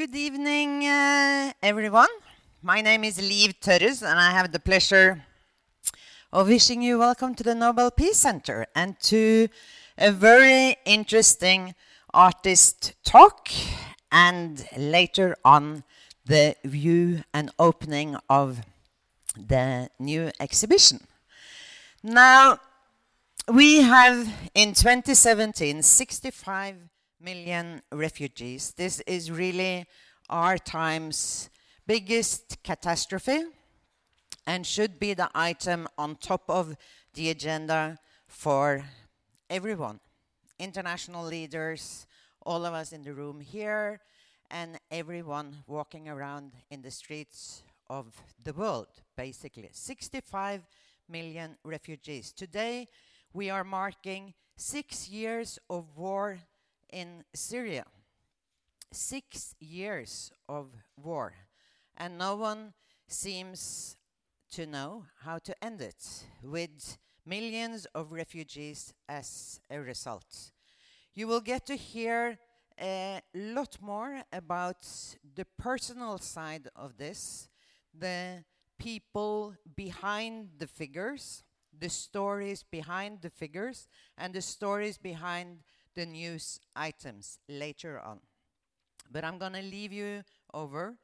Good evening, uh, everyone. My name is Liv Tørres, and I have the pleasure of wishing you welcome to the Nobel Peace Center and to a very interesting artist talk, and later on, the view and opening of the new exhibition. Now, we have in 2017 65 million refugees. This is really our time's biggest catastrophe and should be the item on top of the agenda for everyone international leaders, all of us in the room here, and everyone walking around in the streets of the world, basically. 65 million refugees. Today, we are marking six years of war in Syria. Six years of war, and no one seems to know how to end it, with millions of refugees as a result. You will get to hear a lot more about the personal side of this, the people behind the figures, the stories behind the figures, and the stories behind the news items later on. But I'm going to leave you over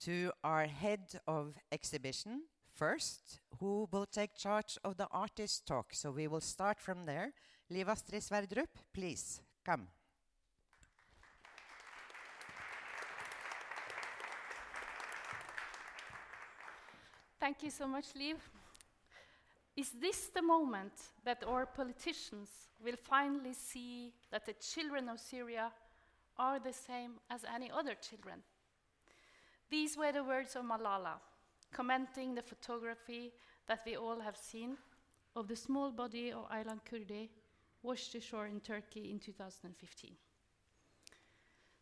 to our head of exhibition first, who will take charge of the artist talk. So we will start from there. Liv Astrid Sverdrup, please come. Thank you so much, Liv. Is this the moment that our politicians will finally see that the children of Syria are the same as any other children? These were the words of Malala, commenting the photography that we all have seen of the small body of Aylan Kurdi washed ashore in Turkey in 2015.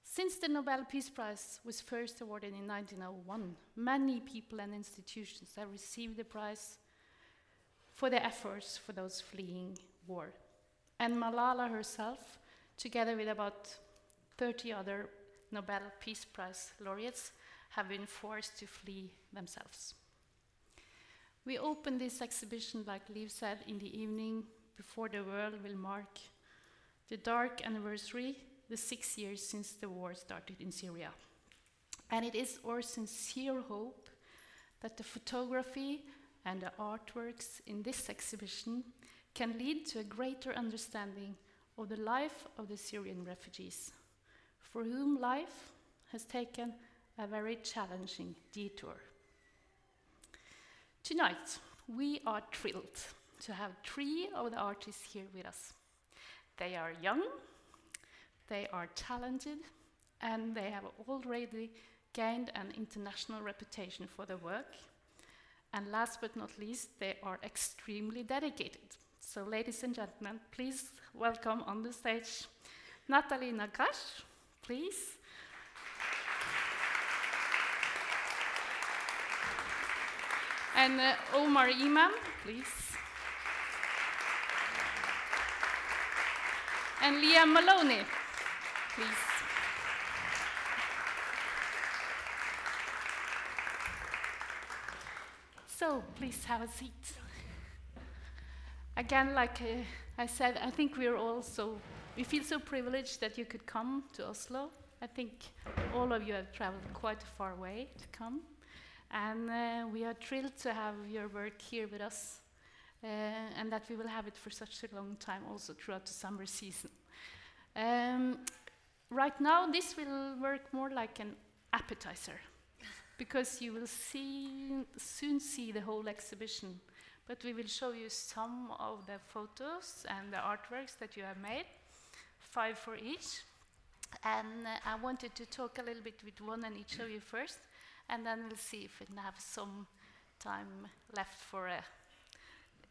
Since the Nobel Peace Prize was first awarded in 1901, many people and institutions have received the prize for their efforts for those fleeing war. And Malala herself, together with about 30 other Nobel Peace Prize laureates, have been forced to flee themselves. We opened this exhibition, like Liv said, in the evening before the world will mark the dark anniversary, the six years since the war started in Syria. And it is our sincere hope that the photography and the artworks in this exhibition can lead to a greater understanding of the life of the Syrian refugees, for whom life has taken a very challenging detour. Tonight, we are thrilled to have three of the artists here with us. They are young, they are talented, and they have already gained an international reputation for their work. And last but not least, they are extremely dedicated. So, ladies and gentlemen, please welcome on the stage Natalie Naccache, please. And uh, Omar Imam, please. And Liam Maloney, please. So, please have a seat. Again, like uh, I said, I think we're all so, we feel so privileged that you could come to Oslo. I think all of you have traveled quite a far way to come. And uh, we are thrilled to have your work here with us, uh, and that we will have it for such a long time also throughout the summer season. Um, right now, this will work more like an appetizer, because you will see, soon see the whole exhibition. But we will show you some of the photos and the artworks that you have made, five for each. And uh, I wanted to talk a little bit with one and each of you first, and then we'll see if we can have some time left for a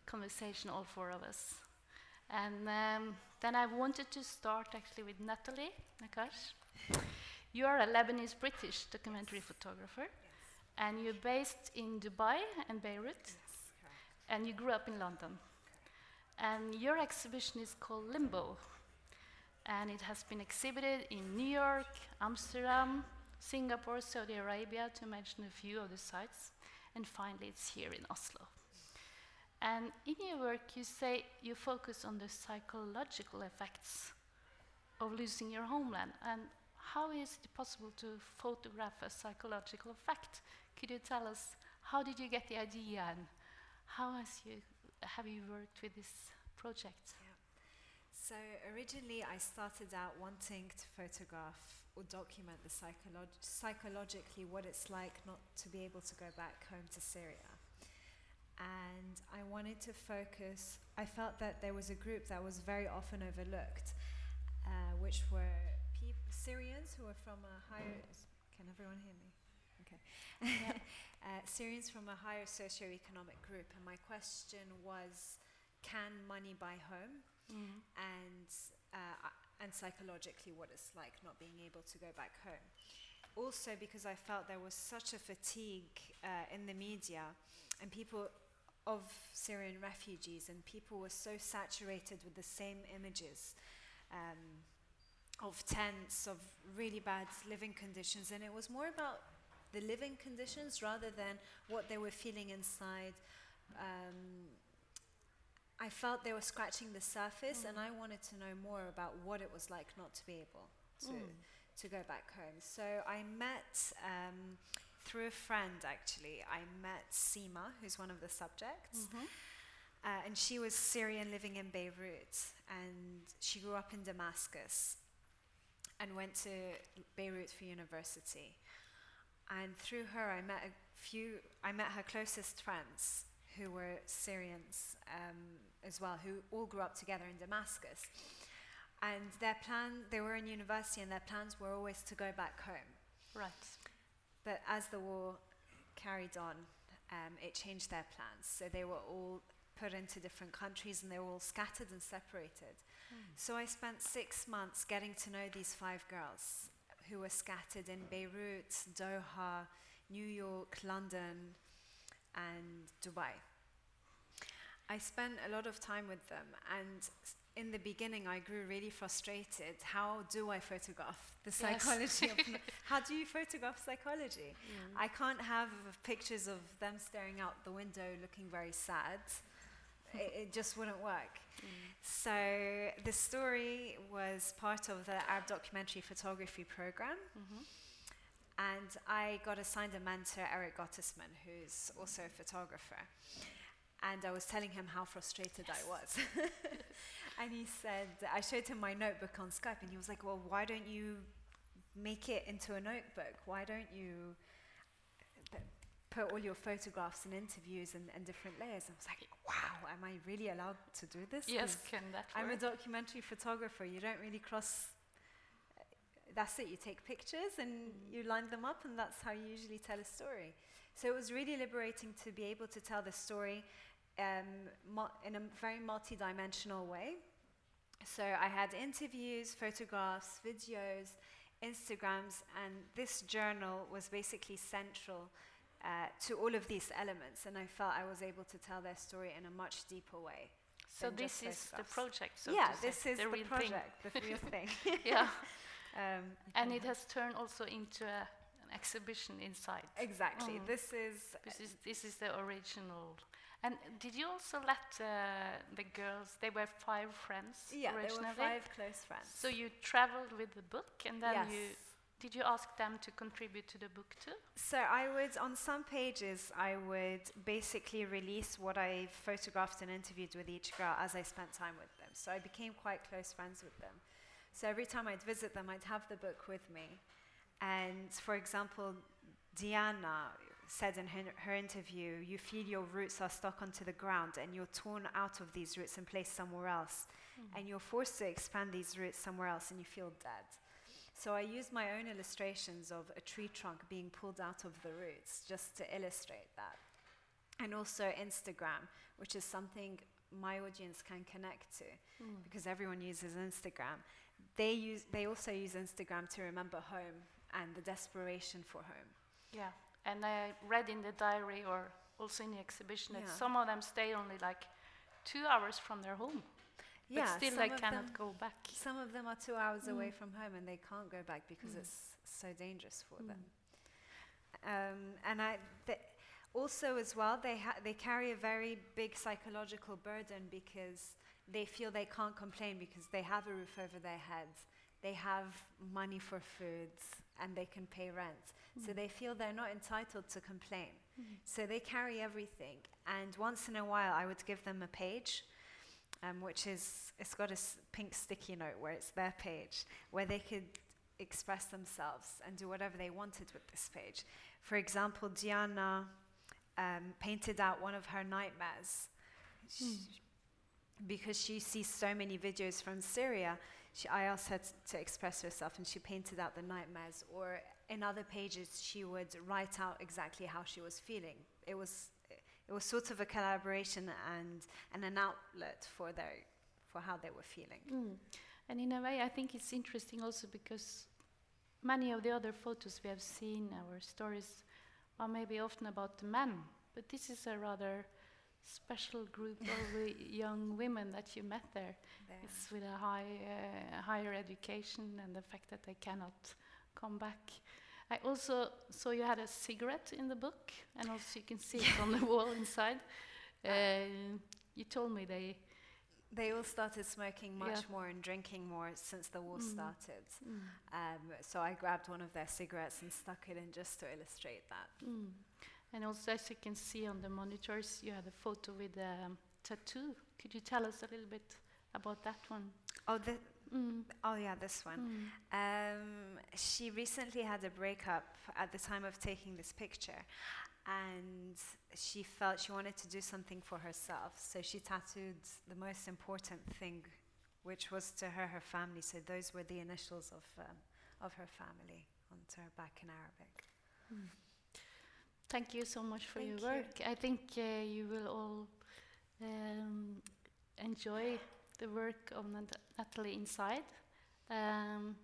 conversation, all four of us. And um, then I wanted to start actually with Natalie Naccache. You are a Lebanese British documentary photographer, and you're based in Dubai and Beirut, yes, and you grew up in London. And your exhibition is called Limbo, and it has been exhibited in New York, Amsterdam, Singapore, Saudi Arabia, to mention a few of the sites, and finally it's here in Oslo. And in your work, you say you focus on the psychological effects of losing your homeland. And how is it possible to photograph a psychological effect? Could you tell us how did you get the idea and how has you, have you worked with this project? Yeah. So originally, I started out wanting to photograph or document the psycholog- psychologically what it's like not to be able to go back home to Syria and I wanted to focus. I felt that there was a group that was very often overlooked, uh, which were Syrians who are from a higher. Can everyone hear me? Okay. Yeah. uh, Syrians from a higher socioeconomic group, and my question was, can money buy home? Mm. And uh, and psychologically, what it's like not being able to go back home. Also, because I felt there was such a fatigue uh, in the media, and people of Syrian refugees, and people were so saturated with the same images um, of tents, of really bad living conditions, and it was more about the living conditions rather than what they were feeling inside. Um, I felt they were scratching the surface, mm. and I wanted to know more about what it was like not to be able to mm. to go back home. So I met. Um, through a friend, actually, I met Sima, who's one of the subjects. Mm-hmm. Uh, and she was Syrian living in Beirut. And she grew up in Damascus and went to Beirut for university. And through her, I met a few, I met her closest friends who were Syrians um, as well, who all grew up together in Damascus. And their plan, they were in university, and their plans were always to go back home. Right. But as the war carried on, um, it changed their plans. So they were all put into different countries and they were all scattered and separated. So I spent six months getting to know these five girls who were scattered in Beirut, Doha, New York, London, and Dubai. I spent a lot of time with them, and in the beginning, I grew really frustrated. How do I photograph the psychology yes. of how do you photograph psychology? Mm. I can't have pictures of them staring out the window looking very sad. It, it, just wouldn't work. Mm. So the story was part of the Arab documentary photography program. Mm-hmm. And I got assigned a mentor, Eric Gottesman, who's also a photographer. And I was telling him how frustrated yes. I was. And he said, I showed him my notebook on Skype, and he was like, Well, why don't you make it into a notebook? Why don't you put all your photographs and interviews and, and different layers? I was like, Wow, am I really allowed to do this? Yes, can that I'm a documentary photographer. You don't really cross. That's it. You take pictures and mm. you line them up, and that's how you usually tell a story. So it was really liberating to be able to tell the story um, in a very multi-dimensional way. So I had interviews, photographs, videos, Instagrams, and this journal was basically central uh, to all of these elements, and I felt I was able to tell their story in a much deeper way. So this is the project. So yeah, this is the, the project, thing. the real thing. yeah, um, and it has turned also into a, an exhibition inside. Exactly. Mm. This is this is this is the original and did you also let uh, the girls? They were five friends. Yeah, originally. they were five close friends. So you traveled with the book, and then yes. you did you ask them to contribute to the book too? So I would, on some pages, I would basically release what I photographed and interviewed with each girl as I spent time with them. So I became quite close friends with them. So every time I'd visit them, I'd have the book with me. And for example, Diana, said in her, her, interview, you feel your roots are stuck onto the ground and you're torn out of these roots and placed somewhere else. Mm. And you're forced to expand these roots somewhere else and you feel dead. So I used my own illustrations of a tree trunk being pulled out of the roots just to illustrate that. And also Instagram, which is something my audience can connect to mm. because everyone uses Instagram. They, use, they also use Instagram to remember home and the desperation for home. Yeah. And I read in the diary or also in the exhibition that some of them stay only like two hours from their home. Yeah, but still some they of cannot them- go back. Some of them are two hours away Mm. from home and they can't go back because Mm. it's so dangerous for Mm. them. Um, and I, also as well, they ha- they carry a very big psychological burden because they feel they can't complain because they have a roof over their heads, they have money for foods, and they can pay rent. So Mm. they feel they're not entitled to complain. Mm. So they carry everything. And once in a while, I would give them a page, um, which is, it's got a s- pink sticky note where it's their page, where they could express themselves and do whatever they wanted with this page. For example, Diana um, painted out one of her nightmares. She- because she sees so many videos from Syria, she, I asked her t- to express herself and she painted out the nightmares. Or in other pages, she would write out exactly how she was feeling. It was, it was sort of a collaboration and, and an outlet for, their, for how they were feeling. Mm. And in a way, I think it's interesting also because many of the other photos we have seen, our stories, are maybe often about the men, but this is a rather special group of young women that you met there. There. It's with a high, uh, higher education and the fact that they cannot come back. I also saw you had a cigarette in the book, and also you can see it on the wall inside. Uh, you told me they. They all started smoking much Yeah. more and drinking more since the war Mm. started. Um, so I grabbed one of their cigarettes and stuck it in just to illustrate that. Mm. And also, as you can see on the monitors, you had a photo with a um, tattoo. Could you tell us a little bit about that one? Oh, the, Mm. oh yeah, this one. Mm. Um, she recently had a breakup at the time of taking this picture, and she felt she wanted to do something for herself. So she tattooed the most important thing, which was to her her family. So those were the initials of um, of her family onto her back in Arabic. Thank you so much for your Thank you. work. I think uh, you will all um, enjoy the work of Nat- Natalie inside. Um,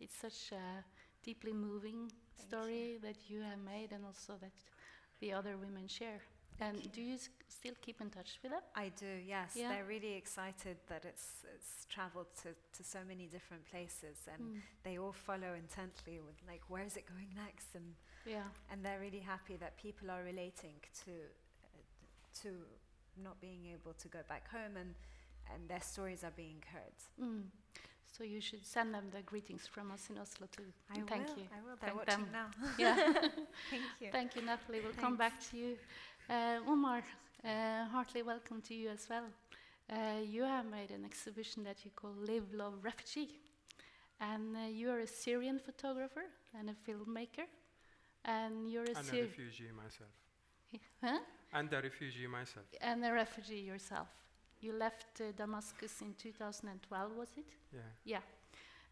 it's such a deeply moving Thank story that you have made, and also that the other women share. And you. do you s- still keep in touch with them? I do, yes. Yeah. They're really excited that it's it's travelled to, to so many different places, and Mm. they all follow intently with like, where is it going next? And Yeah. and they're really happy that people are relating to uh, to not being able to go back home, and and their stories are being heard. Mm. So you should send them the greetings from us in Oslo too. I Thank will. you. I will. They're Thank watching them. now. Yeah. Thank you. Thank you, Natalie. We'll come back to you. Uh, Omar, uh, heartily welcome to you as well. Uh, you have made an exhibition that you call Live, Love, Refugee. And uh, you are a Syrian photographer and a filmmaker. And you're a And a refugee myself. Huh? And a refugee myself. And a refugee yourself. You left uh, Damascus in 2012, was it? Yeah. Yeah.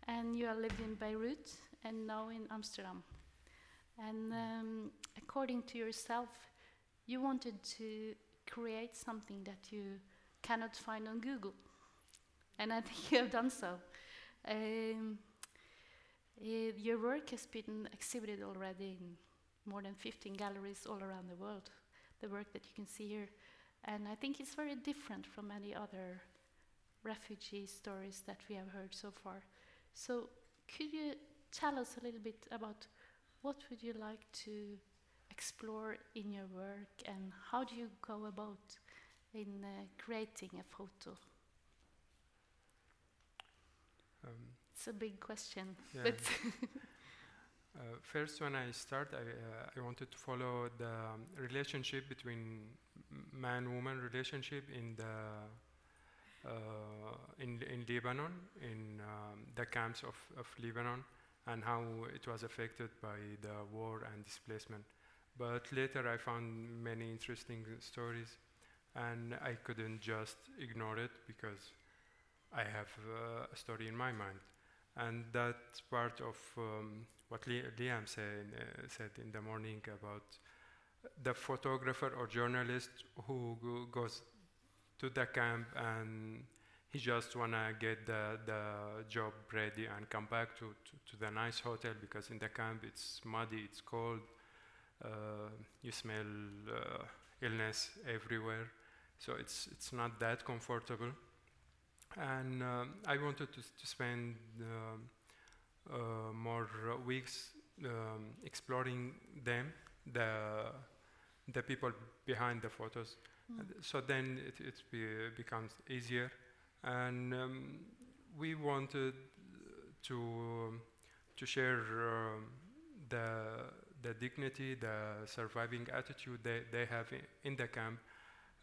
And you are lived in Beirut and now in Amsterdam. And um, according to yourself, you wanted to create something that you cannot find on Google. And I think you have done so. Um, your work has been exhibited already in more than 15 galleries all around the world, the work that you can see here. And I think it's very different from any other refugee stories that we have heard so far. So, could you tell us a little bit about what would you like to explore in your work, and how do you go about in uh, creating a photo? Um, It's a big question, yeah. but Uh, first, when I start, I, uh, I wanted to follow the um, relationship between man-woman relationship in the uh, in in Lebanon, in um, the camps of, of Lebanon, and how it was affected by the war and displacement. But later, I found many interesting stories, and I couldn't just ignore it because I have uh, a story in my mind, and that's part of um, what Li- Liam said, uh, said in the morning about the photographer or journalist who go- goes to the camp and he just wanna get the, the job ready and come back to, to, to the nice hotel because in the camp it's muddy, it's cold, uh, you smell uh, illness everywhere, so it's it's not that comfortable. and um, I wanted to, to spend um, uh, more uh, weeks um, exploring them, the the people behind the photos. Mm. So then it, it be, becomes easier, and um, we wanted to um, to share um, the the dignity, the surviving attitude they, they have in the camp,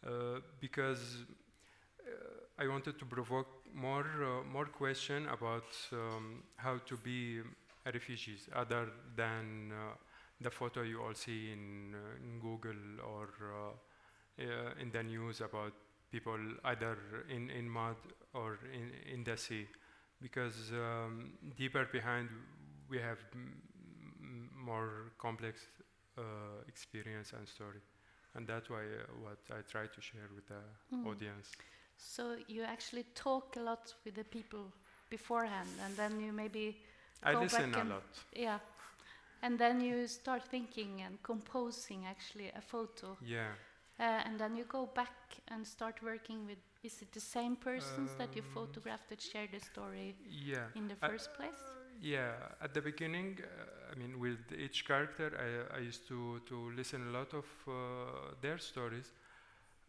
uh, because uh, I wanted to provoke more uh, more question about um, how to be refugees, other than uh, the photo you all see in, uh, in Google or uh, in the news about people either in, in mud or in, in the sea. Because um, deeper behind, we have more complex uh, experience and story. And that's why uh, what I try to share with the Mm. audience. So you actually talk a lot with the people beforehand, and then you maybe I Go listen back a lot. yeah, and then you start thinking and composing actually a photo, Yeah. uh, and then you go back and start working with. Is it the same persons that you Um, photographed that share the story Yeah. in the first place? Yeah, at the beginning, uh, I mean, with each character, I, I used to, to listen a lot of uh, their stories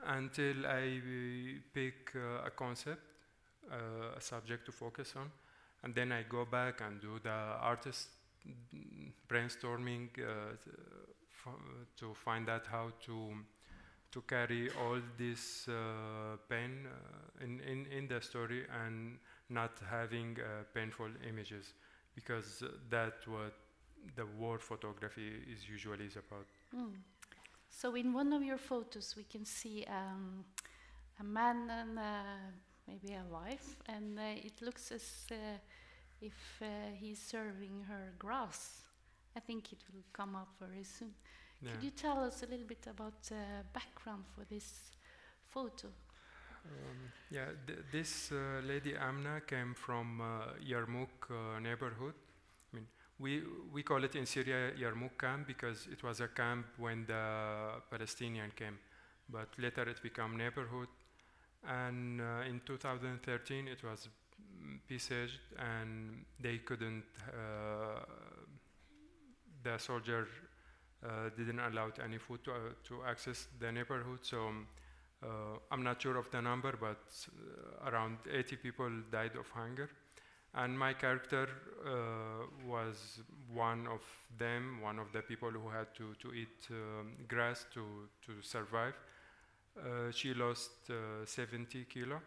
until I uh, pick uh, a concept, uh, a subject to focus on, and then I go back and do the artist brainstorming uh, to find out how to to carry all this uh, pain uh, in, in, in the story and not having uh, painful images because that's what the war photography is usually is about. Mm. So in one of your photos, we can see um, a man and uh, maybe a wife, and uh, it looks as if uh, he's serving her grass. I think it will come up very soon. Yeah. Could you tell us a little bit about the background for this photo? Um, yeah, th- this uh, lady Amna came from uh, Yarmouk uh, neighborhood. I mean, we we call it in Syria Yarmouk camp because it was a camp when the Palestinian came, but later it became neighborhood. And uh, in 2013 it was besieged, and they couldn't. Uh, the soldier uh, didn't allow any food to, uh, to access the neighborhood, so. um, uh, I'm not sure of the number, but uh, around 80 people died of hunger. And my character was one of them, one of the people who had to, to eat um, grass to, to survive. She lost uh, 70 kilo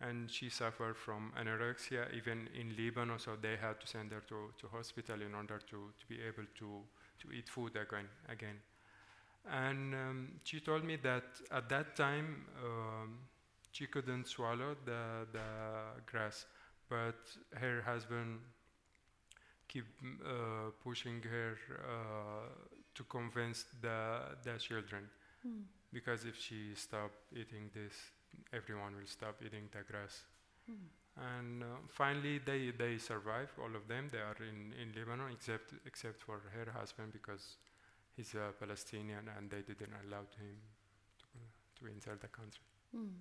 and she suffered from anorexia even in Lebanon, so they had to send her to, to hospital in order to, to be able to, to eat food again. again. And um, she told me that at that time um, she couldn't swallow the, the grass, but her husband keep uh, pushing her uh, to convince the, the children Mm. because if she stopped eating this, everyone will stop eating the grass. Mm. And uh, finally, they, they survive, all of them. They are in, in Lebanon, except, except for her husband because he's a Palestinian and they didn't allow him to, to enter the country. Mm.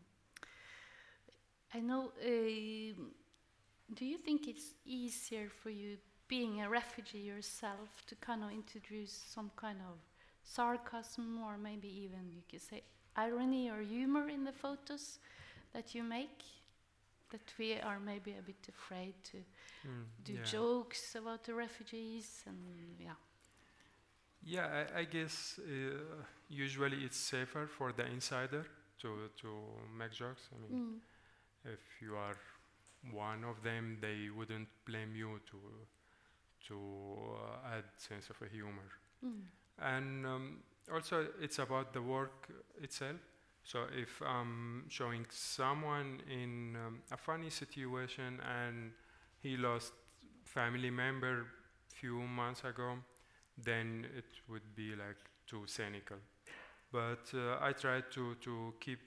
I know. Uh, do you think it's easier for you, being a refugee yourself, to kind of introduce some kind of sarcasm or maybe even you could say irony or humor in the photos that you make? That we are maybe a bit afraid to Mm, do yeah. jokes about the refugees and yeah. Yeah, I, I guess uh, usually it's safer for the insider to, to make jokes. I mean, Mm. if you are one of them, they wouldn't blame you to, to uh, add sense of a humor. Mm. And um, also, it's about the work itself. So if I'm showing someone in um, a funny situation and he lost family member few months ago, then it would be like too cynical. But uh, I try to, to keep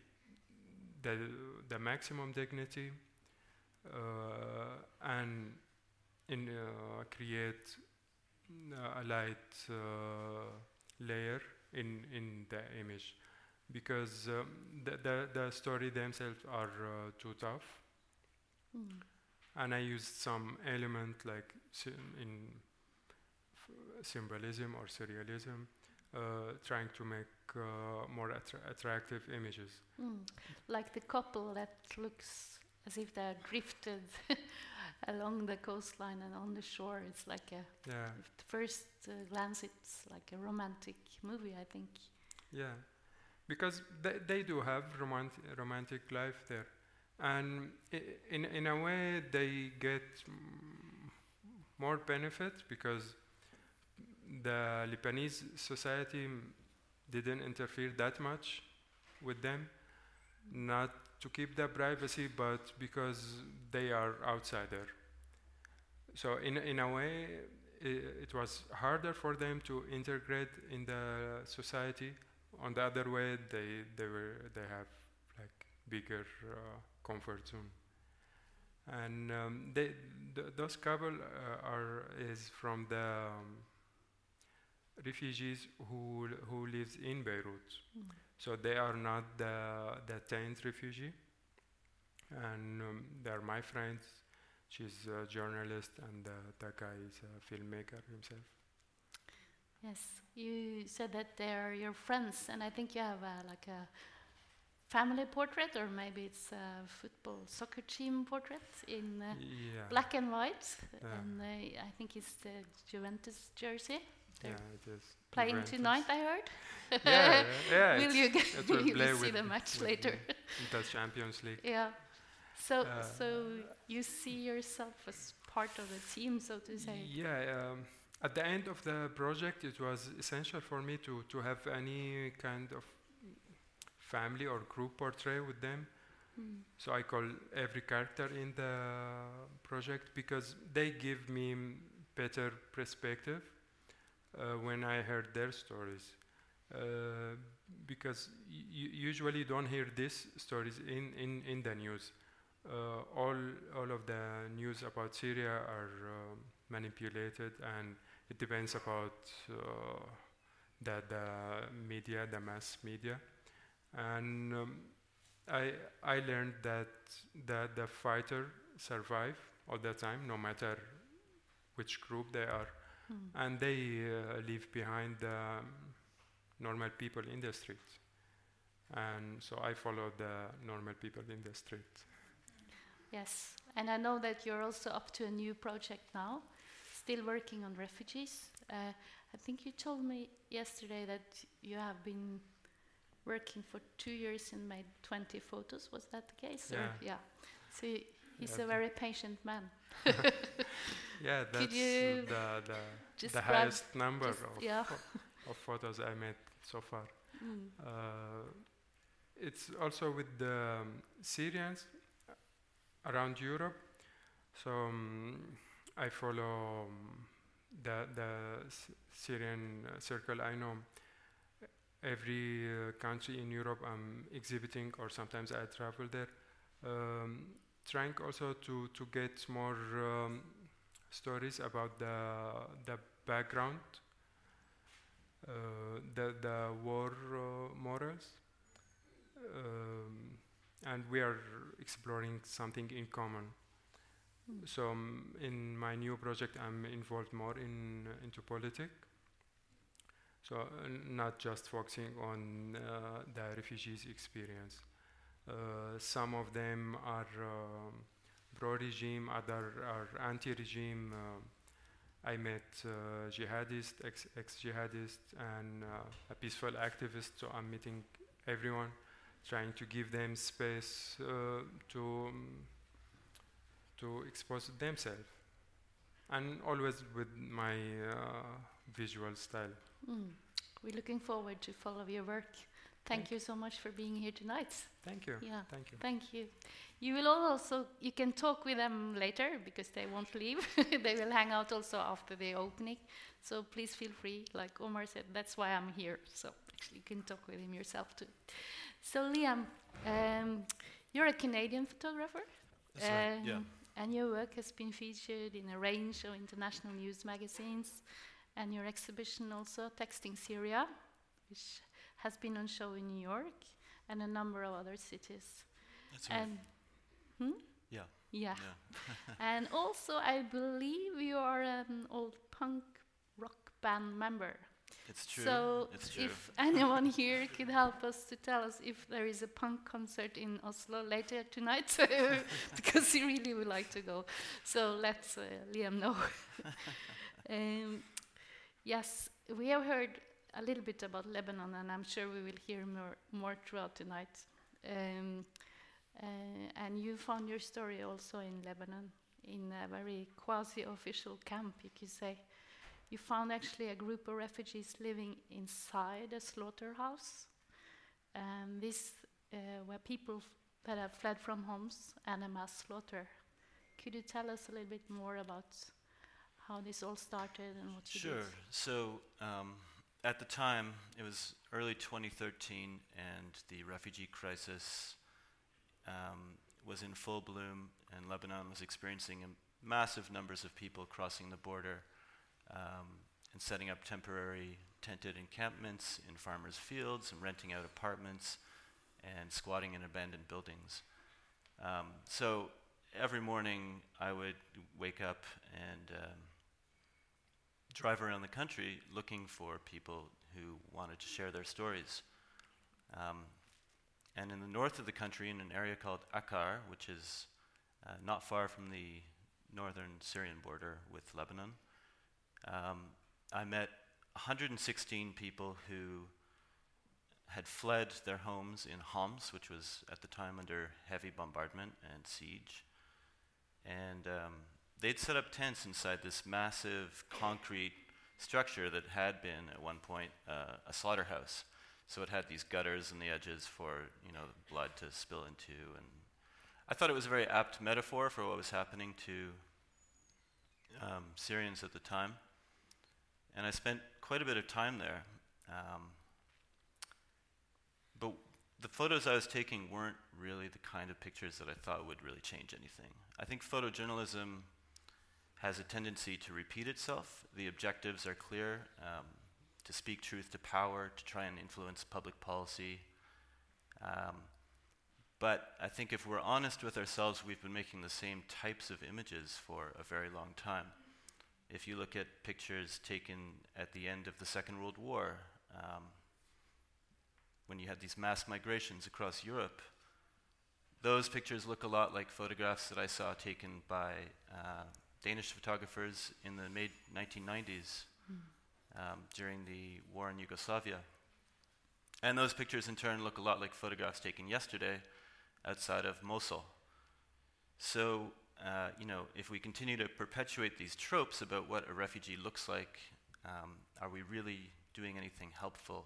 the, the maximum dignity uh, and in, uh, create uh, a light uh, layer in, in the image because um, the, the, the story themselves are uh, too tough Mm. and I used some element like in f- symbolism or surrealism, uh, trying to make uh, more attra- attractive images. Mm. Like the couple that looks as if they're drifted along the coastline and on the shore. It's like a Yeah, at first uh, glance, it's like a romantic movie. I think. yeah, because they, they do have romantic romantic life there, and i- in in a way they get more benefit because the Lebanese society didn't interfere that much with them, not to keep their privacy, but because they are outsider. So in in a way, i it was harder for them to integrate in the society. On the other way, they they were they have like bigger uh, comfort zone. And um, they th- those couple uh, are is from the um, refugees who who lives in Beirut. Mm. So they are not the the tenth refugee, and um, they are my friends. She's a journalist, and uh, the guy is a filmmaker himself. Yes, you said that they are your friends, and I think you have uh, like a family portrait, or maybe it's a football soccer team portrait in uh, yeah, black and white, Yeah. and uh, I think it's the Juventus jersey. Yeah, it is Playing tonight, I heard. yeah, yeah, will you get? it will you will see the match later. the- in the Champions League. yeah. So, Uh, so you see yourself as part of the team, so to say. Yeah, um, at the end of the project, it was essential for me to, to have any kind of family or group portrait with them. Mm. So I call every character in the project because they give me better perspective when I heard their stories. Uh, because y- you don't hear these stories in, in, in the news. Uh, all, all of the news about Syria are manipulated and it depends about uh, the, the media, the mass media. And um, I, I learned that the, the fighter survive all the time, no matter which group they are, Mm. and they uh, leave behind the um, normal people in the street. And so I follow the normal people in the street. Yes, and I know that you're also up to a new project now, still working on refugees. Uh, I think you told me yesterday that you have been working for two years and made 20 photos. Was that the case? or- Yeah. Yeah. So he's Yeah, a very patient man. Yeah, that's the, the, the highest number of, yeah. of photos I made so far. Mm. Uh, it's also with the um, Syrians around Europe. So um, I follow um, the the Syrian uh, circle. I know every uh, country in Europe I'm exhibiting, or sometimes I travel there, um, trying also to to get more um, stories about the the background uh, the the war uh, morals, um, and we are exploring something in common. Mm. So um, in my new project, I'm involved more in uh, into politics. So uh, not just focusing on uh, the refugees' experience. Uh, some of them are um, pro-regime, other are anti-regime. um I met uh, jihadist, ex- ex-jihadist, and uh, a peaceful activist. So I'm meeting everyone, trying to give them space uh, to um, to expose themselves, and always with my uh, visual style. Mm. We're looking forward to follow your work. Thank you so much for being here tonight. Thank you. Yeah. Thank you. Thank you. You will also you can talk with them later because they won't leave. they will hang out also after the opening. So please feel free. Like Omar said, that's why I'm here. So actually, you can talk with him yourself too. So Liam, um, you're a Canadian photographer. That's right, yeah. Um, And your work has been featured in a range of international news magazines, and your exhibition also, Texting Syria, which has been on show in New York and a number of other cities. That's right. And hmm? Yeah. Yeah. Yeah. and also, I believe you are an old punk rock band member. It's true. So, it's true. if anyone here could help us to tell us if there is a punk concert in Oslo later tonight, because he really would like to go. So let uh, Liam know. um, yes, we have heard a little bit about Lebanon, and I'm sure we will hear more, more throughout tonight. Um, uh, and you found your story also in Lebanon, in a very quasi-official camp, you could say. You found actually a group of refugees living inside a slaughterhouse. And these uh, were people that have fled from homes and a mass slaughter. Could you tell us a little bit more about how this all started and what you Sure. did? So um, at the time, it was early 2013, and the refugee crisis um, was in full bloom, and Lebanon was experiencing massive numbers of people crossing the border um, and setting up temporary tented encampments in farmers' fields and renting out apartments and squatting in abandoned buildings. Um, so every morning I would wake up and um, drive around the country looking for people who wanted to share their stories. Um, and in the north of the country, in an area called Akkar, which is uh, not far from the northern Syrian border with Lebanon, um, I met 116 people who had fled their homes in Homs, which was at the time under heavy bombardment and siege. And um, they'd set up tents inside this massive concrete structure that had been at one point uh, a slaughterhouse. So it had these gutters in the edges for you know blood to spill into, and I thought it was a very apt metaphor for what was happening to um, Syrians at the time. And I spent quite a bit of time there. Um, but the photos I was taking weren't really the kind of pictures that I thought would really change anything. I think photojournalism has a tendency to repeat itself. The objectives are clear um, to speak truth to power, to try and influence public policy. Um, but I think if we're honest with ourselves, we've been making the same types of images for a very long time. If you look at pictures taken at the end of the Second World War, um, when you had these mass migrations across Europe, those pictures look a lot like photographs that I saw taken by uh, Danish photographers in the mid 1990s um, during the war in Yugoslavia. And those pictures, in turn, look a lot like photographs taken yesterday outside of Mosul. So, uh, you know, if we continue to perpetuate these tropes about what a refugee looks like, um, are we really doing anything helpful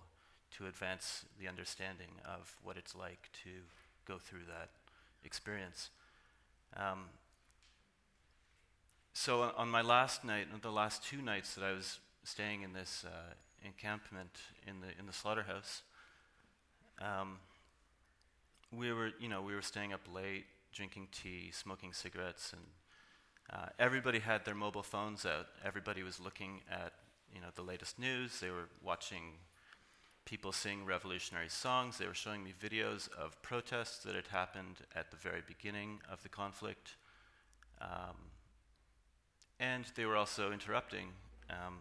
to advance the understanding of what it's like to go through that experience? Um, so, on, on my last night, the last two nights that I was staying in this uh, encampment in the in the slaughterhouse, um, we were, you know, we were staying up late, drinking tea, smoking cigarettes, and uh, everybody had their mobile phones out. Everybody was looking at, you know, the latest news. They were watching people sing revolutionary songs. They were showing me videos of protests that had happened at the very beginning of the conflict. Um, and they were also interrupting um,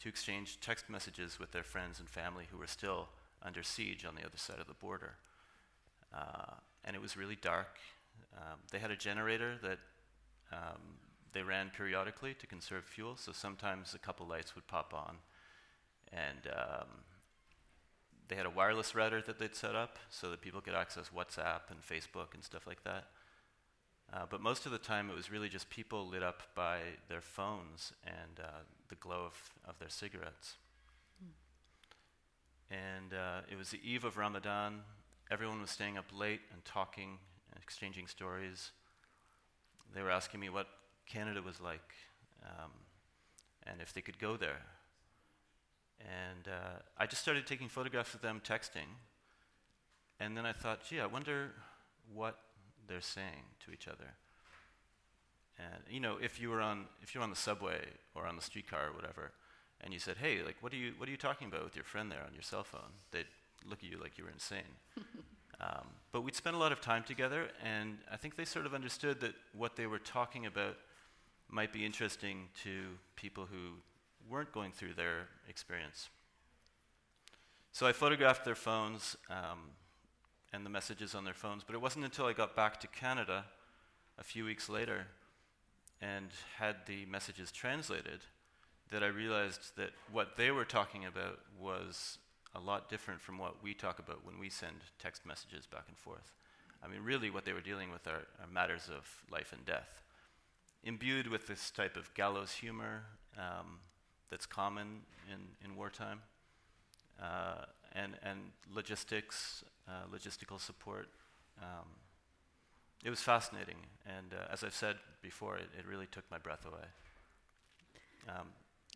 to exchange text messages with their friends and family who were still under siege on the other side of the border. Uh, and it was really dark. Um, they had a generator that um, they ran periodically to conserve fuel, so sometimes a couple lights would pop on. And um, they had a wireless router that they'd set up so that people could access WhatsApp and Facebook and stuff like that. Uh, but most of the time, it was really just people lit up by their phones and uh, the glow of, of their cigarettes. And uh, it was the eve of Ramadan. Everyone was staying up late and talking and exchanging stories. They were asking me what Canada was like um, and if they could go there. And uh, I just started taking photographs of them texting. And then I thought, gee, I wonder what they're saying to each other. And you know, if you were on if you're on the subway or on the streetcar or whatever, and you said, "Hey, like, what are you what are you talking about with your friend there on your cell phone?" They'd look at you like you were insane. Um, but we'd spend a lot of time together, and I think they sort of understood that what they were talking about might be interesting to people who weren't going through their experience. So I photographed their phones um, and the messages on their phones, but it wasn't until I got back to Canada a few weeks later and had the messages translated that I realized that what they were talking about was a lot different from what we talk about when we send text messages back and forth. I mean, really, what they were dealing with are, are matters of life and death, imbued with this type of gallows humor um, that's common in, in wartime, uh, and, and logistics, uh, logistical support. Um, it was fascinating, and uh, as I've said before, it, it, really took my breath away. Um,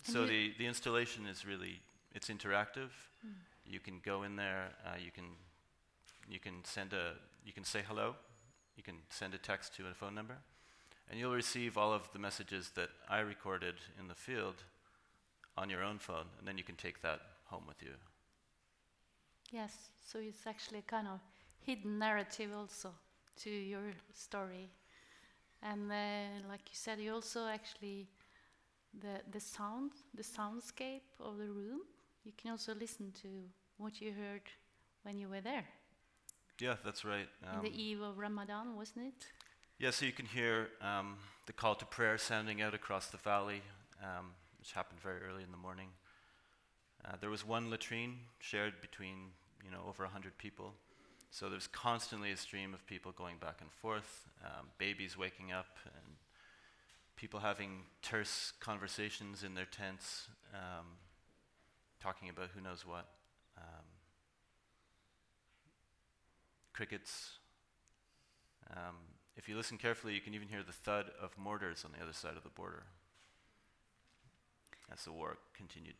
so the, the installation is really it's interactive. Mm. You can go in there. Uh, you can you can send a you can say hello. You can send a text to a phone number, and you'll receive all of the messages that I recorded in the field on your own phone, and then you can take that home with you. Yes, so it's actually a kind of hidden narrative also to your story, and uh, like you said, you also actually the the sound, the soundscape of the room you can also listen to what you heard when you were there. Yeah, that's right. Um, the eve of Ramadan, wasn't it? Yeah, so you can hear um, the call to prayer sounding out across the valley, um, which happened very early in the morning. Uh, there was one latrine shared between you know over 100 people. So there's constantly a stream of people going back and forth, um, babies waking up, and people having terse conversations in their tents. Um, talking about who knows what. Um, crickets. Um, if you listen carefully, you can even hear the thud of mortars on the other side of the border as the war continued.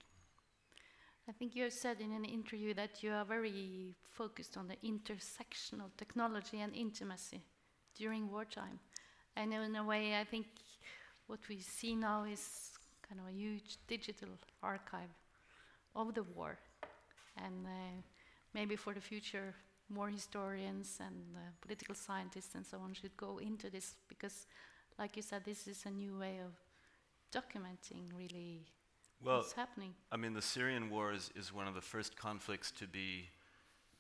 I think you have said in an interview that you are very focused on the intersection of technology and intimacy during wartime. And in a way, I think what we see now is kind of a huge digital archive of the war. And uh, maybe for the future, more historians and uh, political scientists and so on should go into this because, like you said, this is a new way of documenting really well, what's happening. I mean, the Syrian war is, is one of the first conflicts to be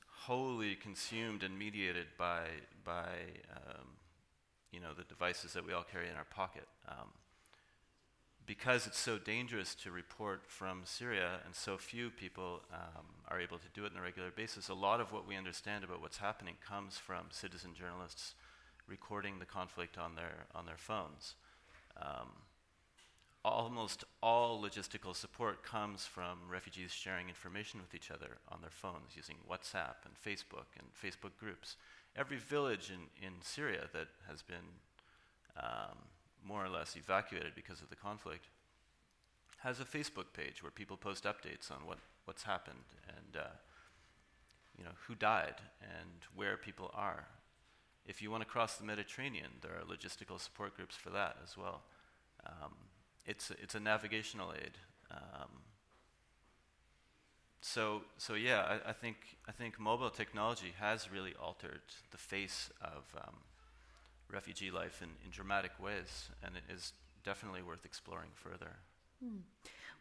wholly consumed and mediated by, by um, you know, the devices that we all carry in our pocket. Um, because it's so dangerous to report from Syria and so few people um, are able to do it on a regular basis, a lot of what we understand about what's happening comes from citizen journalists recording the conflict on their, on their phones. Um, almost all logistical support comes from refugees sharing information with each other on their phones using WhatsApp and Facebook and Facebook groups. Every village in, in Syria that has been um, more or less evacuated because of the conflict, has a Facebook page where people post updates on what, what's happened and uh, you know who died and where people are. If you want to cross the Mediterranean, there are logistical support groups for that as well. Um, it's a, it's a navigational aid. Um, so so yeah, I, I, think I think mobile technology has really altered the face of um, refugee life in, in dramatic ways, and it is definitely worth exploring further. Mm.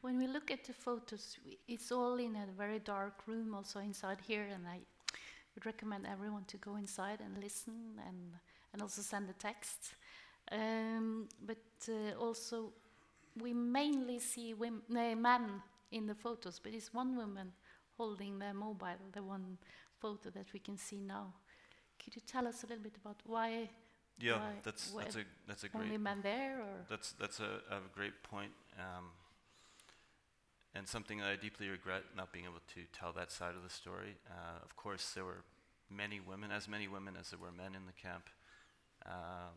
When we look at the photos, it's all in a very dark room, also inside here, and I would recommend everyone to go inside and listen and, and also send a text. Um, but uh, also, we mainly see women, uh, men in the photos, but it's one woman holding their mobile, the one photo that we can see now. Could you tell us a little bit about why yeah, that's that's a that's a great. Only men there, or that's that's a, a great point, um, and something that I deeply regret not being able to tell that side of the story. Uh, of course, there were many women, as many women as there were men in the camp. Um,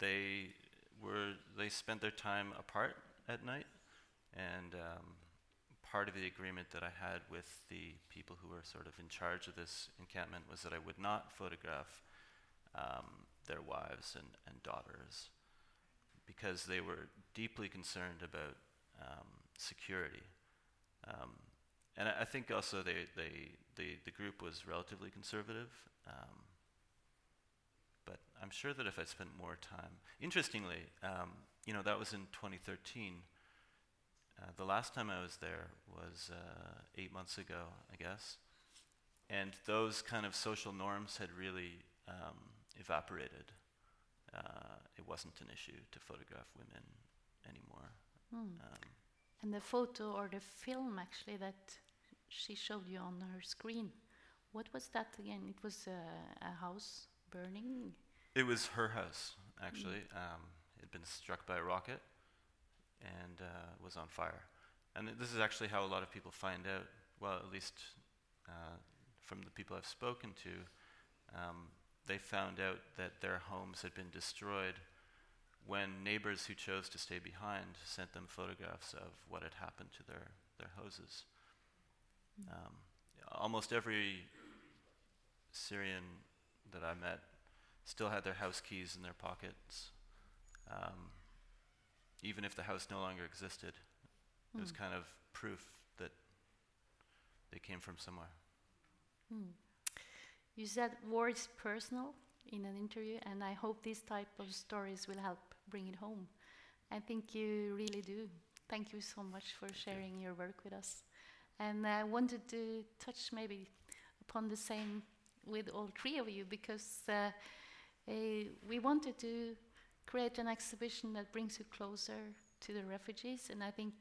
they were they spent their time apart at night, and um, part of the agreement that I had with the people who were sort of in charge of this encampment was that I would not photograph um, their wives and, and daughters because they were deeply concerned about um, security. Um, and I, I think also they, they, they, the group was relatively conservative. Um, but I'm sure that if I spent more time, interestingly, um, you know, that was in 2013. Uh, the last time I was there was uh, eight months ago, I guess. And those kind of social norms had really um, evaporated. Uh, it wasn't an issue to photograph women anymore. Mm. Um, And the photo or the film actually that she showed you on her screen, what was that again? It was a, a house burning. it was her house, actually. Um, it had been struck by a rocket and uh, was on fire. And th- this is actually how a lot of people find out, well, at least uh, from the people I've spoken to, um, they found out that their homes had been destroyed when neighbors who chose to stay behind sent them photographs of what had happened to their, their houses. Um, almost every Syrian that I met still had their house keys in their pockets, um, even if the house no longer existed. It was Mm. kind of proof that they came from somewhere. Mm. You said war is personal in an interview, and I hope these type of stories will help bring it home. I think you really do. Thank you so much for sharing your work with us. And I wanted to touch maybe upon the same with all three of you because uh, eh, we wanted to create an exhibition that brings you closer to the refugees, and I think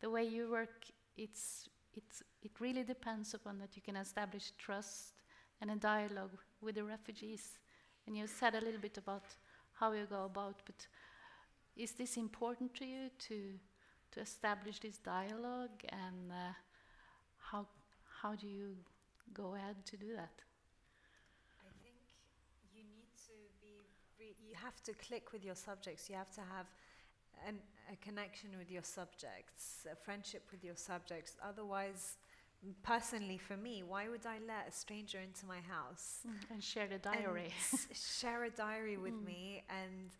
the way you work, it's it's, it really depends upon that you can establish trust and a dialogue with the refugees. And you said a little bit about how you go about, but is this important to you to to establish this dialogue, and uh, how how do you go ahead to do that? I think you need to be, re- you have to click with your subjects. You have to have an, a connection with your subjects, a friendship with your subjects. Otherwise, personally for me, why would I let a stranger into my house And share the and diary. share a diary with Mm. me and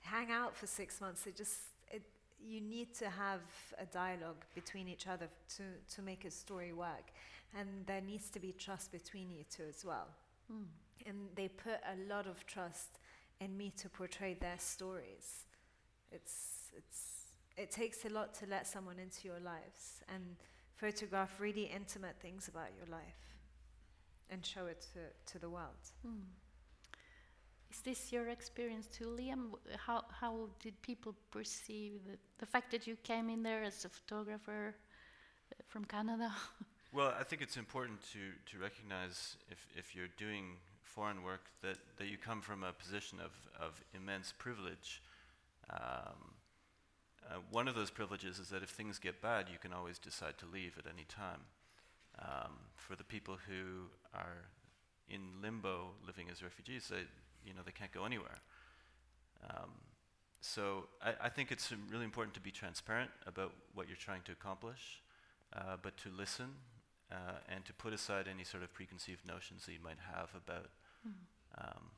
hang out for six months? It just, it, you need to have a dialogue between each other to, to make a story work. And there needs to be trust between you two as well Mm. and they put a lot of trust in me to portray their stories. It's it's it takes a lot to let someone into your lives and photograph really intimate things about your life and show it to, to the world. Mm. Is this your experience too, Liam? How how did people perceive the, the fact that you came in there as a photographer uh, from Canada? Well, I think it's important to, to recognize if, if you're doing foreign work that, that you come from a position of, of immense privilege. Um, uh, one of those privileges is that if things get bad, you can always decide to leave at any time. Um, for the people who are in limbo living as refugees, they, you know, they can't go anywhere. Um, so I, I think it's really important to be transparent about what you're trying to accomplish, uh, but to listen uh, and to put aside any sort of preconceived notions that you might have about Um,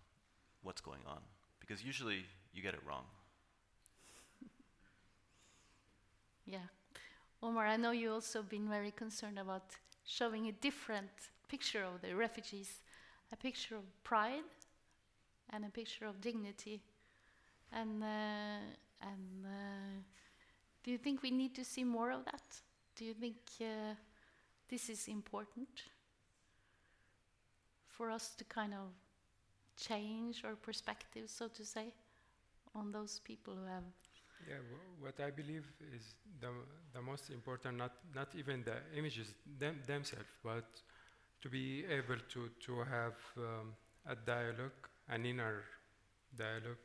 what's going on. Because usually you get it wrong. Yeah. Omar, I know you also been very concerned about showing a different picture of the refugees, a picture of pride and a picture of dignity. And uh, and uh, do you think we need to see more of that? Do you think uh, this is important for us to kind of change our perspective, so to say, on those people who have Yeah, wh- what I believe is the, the most important, not, not even the images them, themselves, but to be able to, to have um, a dialogue, an inner dialogue,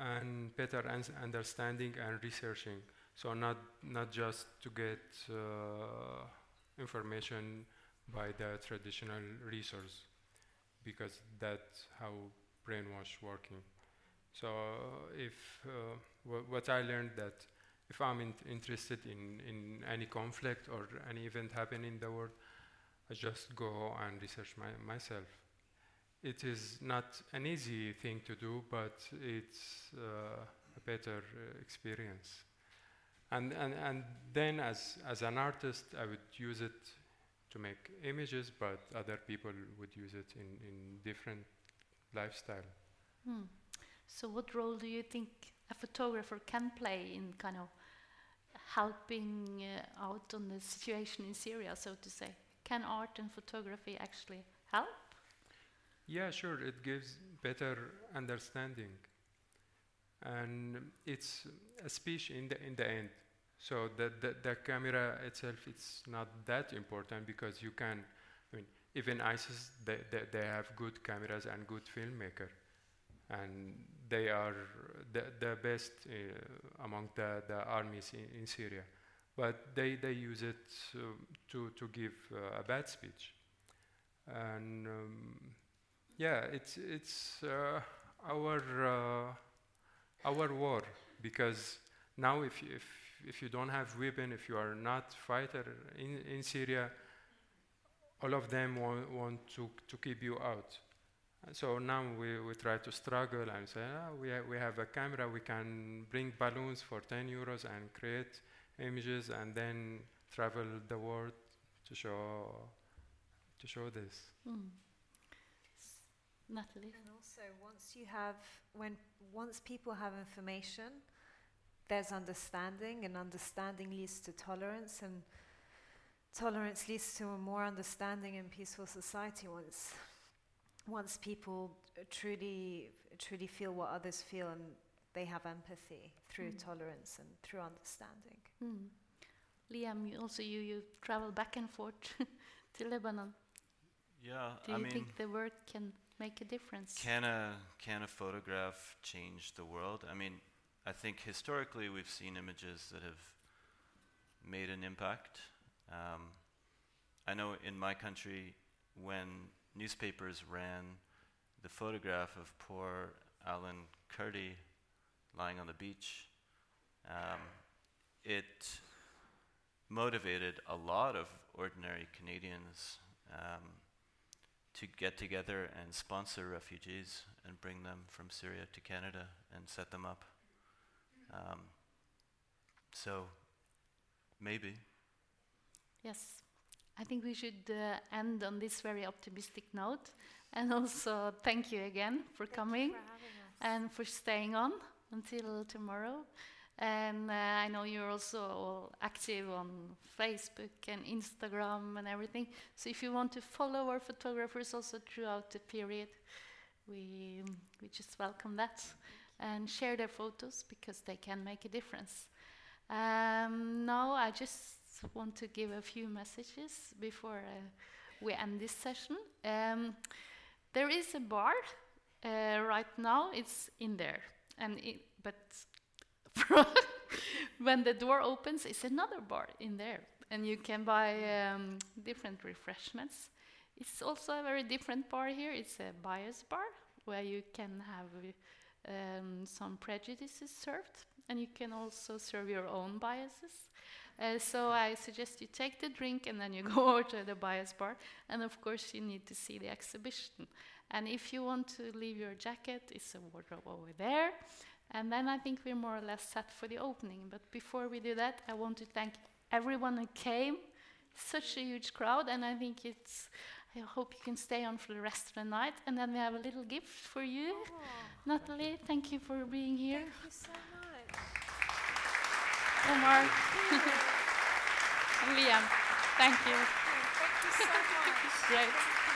and better understanding and researching. So not, not just to get uh, information by the traditional resource, because that's how brainwash working. So if uh, wha- what I learned that if I'm in interested in, in any conflict or any event happening in the world, I just go and research my, myself. It is not an easy thing to do, but it's uh, a better uh, experience. And, and, and then as, as an artist, I would use it to make images, but other people would use it in, in different lifestyle. Hmm. So, what role do you think a photographer can play in kind of helping uh, out on the situation in Syria, so to say? Can art and photography actually help? Yeah, sure. It gives better understanding, and it's a speech in the in the end. So the, the the camera itself it's not that important because you can. I mean, even ISIS they, they, they have good cameras and good filmmaker, and they are the the best uh, among the the armies in, in Syria, but they they use it uh, to to give uh, a bad speech, and. Um, yeah, it's it's uh, our uh, our war because now if you, if if you don't have weapon, if you are not fighter in in Syria, all of them want, want to to keep you out. So now we, we try to struggle and say, oh, we, ha we have a camera, we can bring balloons for 10 euros and create images and then travel the world to show to show this. Mm. Natalie. And also, once you have, when once people have information, there's understanding, and understanding leads to tolerance, and tolerance leads to a more understanding and peaceful society. Once, once people truly, truly feel what others feel, and they have empathy through mm. tolerance and through understanding. Mm. Liam, you also you you travel back and forth to Lebanon. Yeah, Do I you mean, think the work can make a difference? Can a can a photograph change the world? I mean, I think historically we've seen images that have made an impact. Um, I know in my country, when newspapers ran the photograph of poor Alan Kurdi lying on the beach, um, it motivated a lot of ordinary Canadians. Um, to get together and sponsor refugees and bring them from Syria to Canada and set them up. Um, so, maybe. Yes. I think we should uh, end on this very optimistic note. And also, thank you again for thank coming for and for staying on until tomorrow. And uh, I know you're also active on Facebook and Instagram and everything. So if you want to follow our photographers also throughout the period, we, we just welcome that. And share their photos because they can make a difference. Um, now I just want to give a few messages before uh, we end this session. Um, there is a bar uh, right now, it's in there. And it, but when the door opens, it's another bar in there, and you can buy um, different refreshments. It's also a very different bar here. It's a bias bar where you can have um, some prejudices served, and you can also serve your own biases. Uh, so I suggest you take the drink and then you go over to the bias bar. And of course, you need to see the exhibition. And if you want to leave your jacket, it's a wardrobe over there. And then I think we're more or less set for the opening. But before we do that, I want to thank everyone who came. Such a huge crowd, and I think it's. I hope you can stay on for the rest of the night. And then we have a little gift for you. Oh, Natalie, thank you for being here. Thank you so much. Omar and Liam, thank you. Thank you so much. Great.